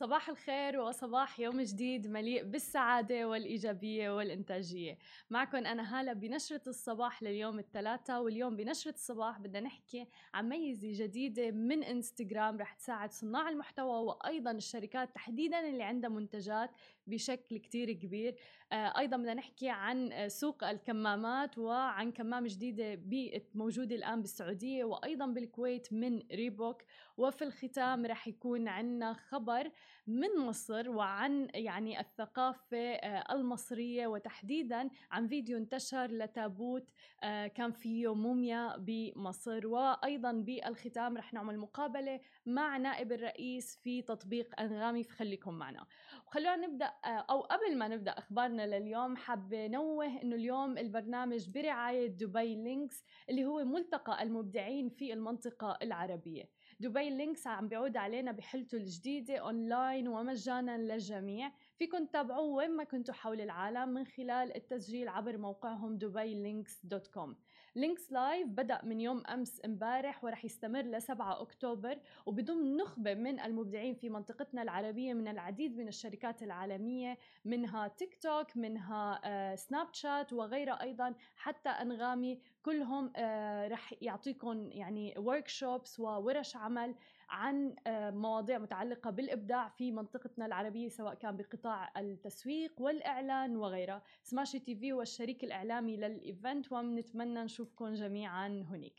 صباح الخير وصباح يوم جديد مليء بالسعادة والإيجابية والإنتاجية. معكم أنا هالة بنشرة الصباح لليوم الثلاثاء واليوم بنشرة الصباح بدنا نحكي عن ميزة جديدة من إنستغرام رح تساعد صناع المحتوى وأيضا الشركات تحديدا اللي عندها منتجات بشكل كتير كبير. آه، أيضا بدنا نحكي عن سوق الكمامات وعن كمامة جديدة موجودة الآن بالسعودية وأيضا بالكويت من ريبوك. وفي الختام رح يكون عنا خبر من مصر وعن يعني الثقافة آه، المصرية وتحديدا عن فيديو انتشر لتابوت آه، كان فيه موميا بمصر. وأيضا بالختام رح نعمل مقابلة مع نائب الرئيس في تطبيق أنغامي فخليكم معنا. وخلونا نبدأ آه، أو قبل ما نبدأ أخبارنا لليوم حابة نوه إنه اليوم البرنامج برعاية دبي لينكس اللي هو ملتقى المبدعين في المنطقة العربية. دبي Lynx عم بيعود علينا بحلته الجديدة أونلاين ومجانا للجميع. فيكن تتابعوه وين ما كنتوا حول العالم من خلال التسجيل عبر موقعهم دبي Lynx dot com Lynx Live بدأ من يوم أمس امبارح ورح يستمر ل 7 أكتوبر وبضم نخبة من المبدعين في منطقتنا العربية من العديد من الشركات العالمية منها تيك توك منها آه Snapchat وغيرها أيضا. حتى أنغامي كلهم آه رح يعطيكم يعني workshops وورش عمل. عن آه، مواضيع متعلقة بالإبداع في منطقتنا العربية سواء كان بقطاع التسويق والإعلان وغيرها Smashi TV هو الشريك الإعلامي لل event ونتمنى نشوفكم جميعا هناك.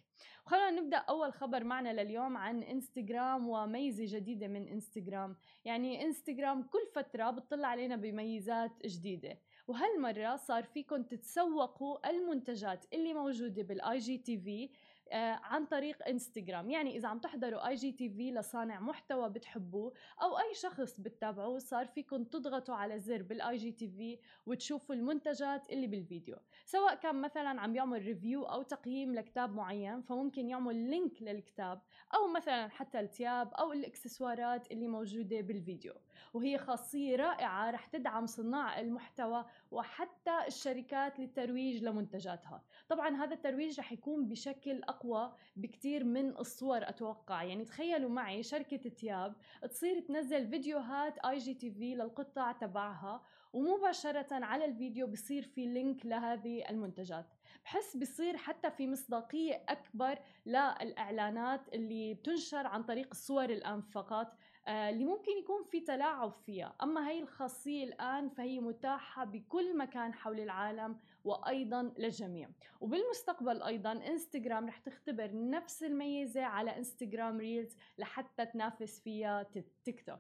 خلونا نبدأ أول خبر معنا لليوم عن إنستغرام وميزة جديدة من إنستغرام يعني إنستغرام كل فترة بتطلع علينا بميزات جديدة. وهالمرة صار فيكم تتسوقوا المنتجات اللي موجودة بال IGTV عن طريق انستغرام يعني إذا عم تحضروا IGTV لصانع محتوى بتحبوه أو أي شخص بتتابعوه صار فيكم تضغطوا على زر بال IGTV وتشوفوا المنتجات اللي بالفيديو. سواء كان مثلا عم يعمل review أو تقييم لكتاب معين فممكن يعمل link للكتاب أو مثلا حتى التياب أو الإكسسوارات اللي موجودة بالفيديو. وهي خاصية رائعة رح تدعم صناع المحتوى وحتى الشركات للترويج لمنتجاتها. طبعا هذا الترويج رح يكون بشكل أقوى بكتير من الصور أتوقع. يعني تخيلوا معي شركة تياب تصير تنزل فيديوهات IGTV للقطع تبعها ومباشرة على الفيديو بصير في link لهذه المنتجات. بحس بصير حتى في مصداقية أكبر للإعلانات اللي بتنشر عن طريق الصور الآن فقط اللي ممكن يكون في تلاعب فيها. أما هي الخاصية الآن فهي متاحة بكل مكان حول العالم وأيضا للجميع. وبالمستقبل أيضا إنستغرام رح تختبر نفس الميزة على إنستغرام Reels لحتى تنافس فيها تيك توك.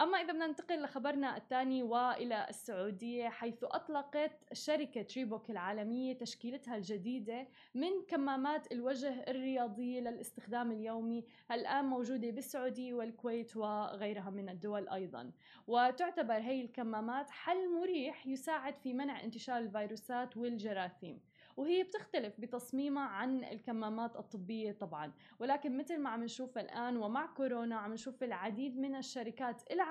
أما إذا بدنا ننتقل لخبرنا الثاني وإلى السعودية حيث أطلقت شركة ريبوك العالمية تشكيلتها الجديدة من كمامات الوجه الرياضية للاستخدام اليومي الآن موجودة بالسعودية والكويت وغيرها من الدول أيضا. وتعتبر هي الكمامات حل مريح يساعد في منع انتشار الفيروسات والجراثيم. وهي بتختلف بتصميمها عن الكمامات الطبية طبعا. ولكن مثل ما عم نشوف الآن ومع كورونا عم نشوف العديد من الشركات العالمية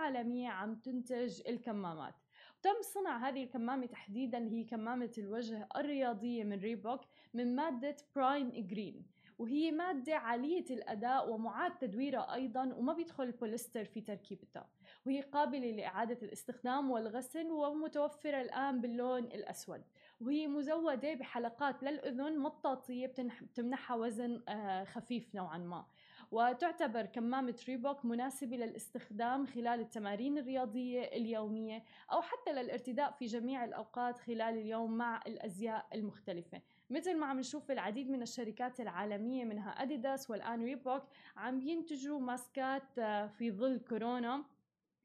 عم تنتج الكمامات. تم صنع هذه الكمامة تحديدا هي كمامة الوجه الرياضية من ريبوك من مادة Primegreen وهي مادة عالية الأداء ومعاد تدويرها أيضا وما بيدخل البوليستر في تركيبتها وهي قابلة لإعادة الاستخدام والغسل ومتوفرة الآن باللون الأسود. وهي مزودة بحلقات للأذن مطاطية بتمنحها وزن آه، خفيف نوعا ما. وتعتبر كمامة ريبوك مناسبة للاستخدام خلال التمارين الرياضية اليومية أو حتى للارتداء في جميع الأوقات خلال اليوم مع الأزياء المختلفة. مثل ما عم نشوف العديد من الشركات العالمية منها أديداس والآن ريبوك عم ينتجوا ماسكات آه، في ظل كورونا.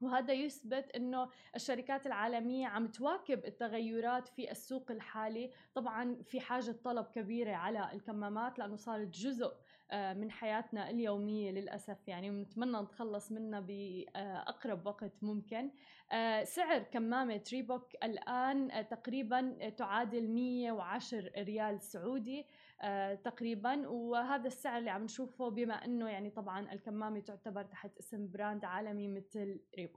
وهذا يثبت إنه الشركات العالمية عم تواكب التغيرات في السوق الحالي. طبعا في حاجة طلب كبيرة على الكمامات لأنه صارت جزء آه، من حياتنا اليومية للأسف. يعني ونتمنى نتخلص منها بأقرب وقت ممكن. آه، سعر كمامة ريبوك الآن تقريبا تعادل 110 ريال سعودي آه، تقريبا. وهذا السعر اللي عم نشوفه بما إنه يعني طبعا الكمامة تعتبر تحت اسم brand عالمي مثل ريبوك.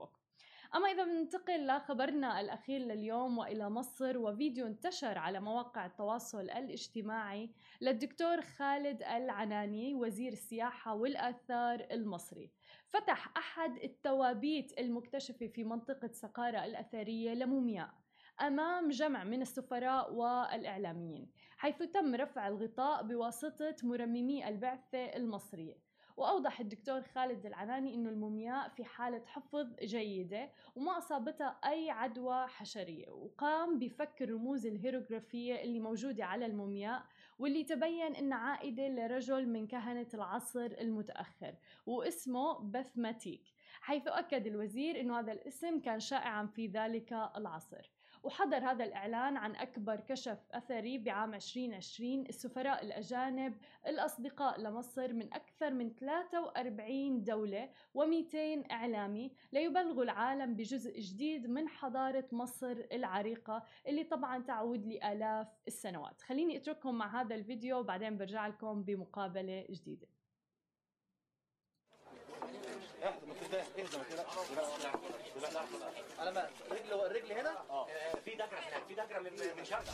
أما إذا بننتقل لخبرنا الأخير لليوم وإلى مصر وفيديو انتشر على مواقع التواصل الاجتماعي للدكتور خالد العناني وزير السياحة والآثار المصري. فتح أحد التوابيت المكتشفة في منطقة سقارة الأثرية لمومياء أمام جمع من السفراء والإعلاميين حيث تم رفع الغطاء بواسطة مرممي البعثة المصرية. وأوضح الدكتور خالد العناني أنه المومياء في حالة حفظ جيدة وما أصابتها أي عدوى حشرية وقام بفك الرموز الهيروغرافية اللي موجودة على المومياء واللي تبين أنها عائدة لرجل من كهنة العصر المتأخر واسمه بثماتيك حيث أكد الوزير أنه هذا الاسم كان شائعا في ذلك العصر. وحضر هذا الإعلان عن أكبر كشف أثري بعام 2020 السفراء الأجانب الأصدقاء لمصر من أكثر من 43 دولة و200 إعلامي ليبلغوا العالم بجزء جديد من حضارة مصر العريقة اللي طبعا تعود لآلاف السنوات. خليني أترككم مع هذا الفيديو وبعدين برجع لكم بمقابلة جديدة. دكره من من شرق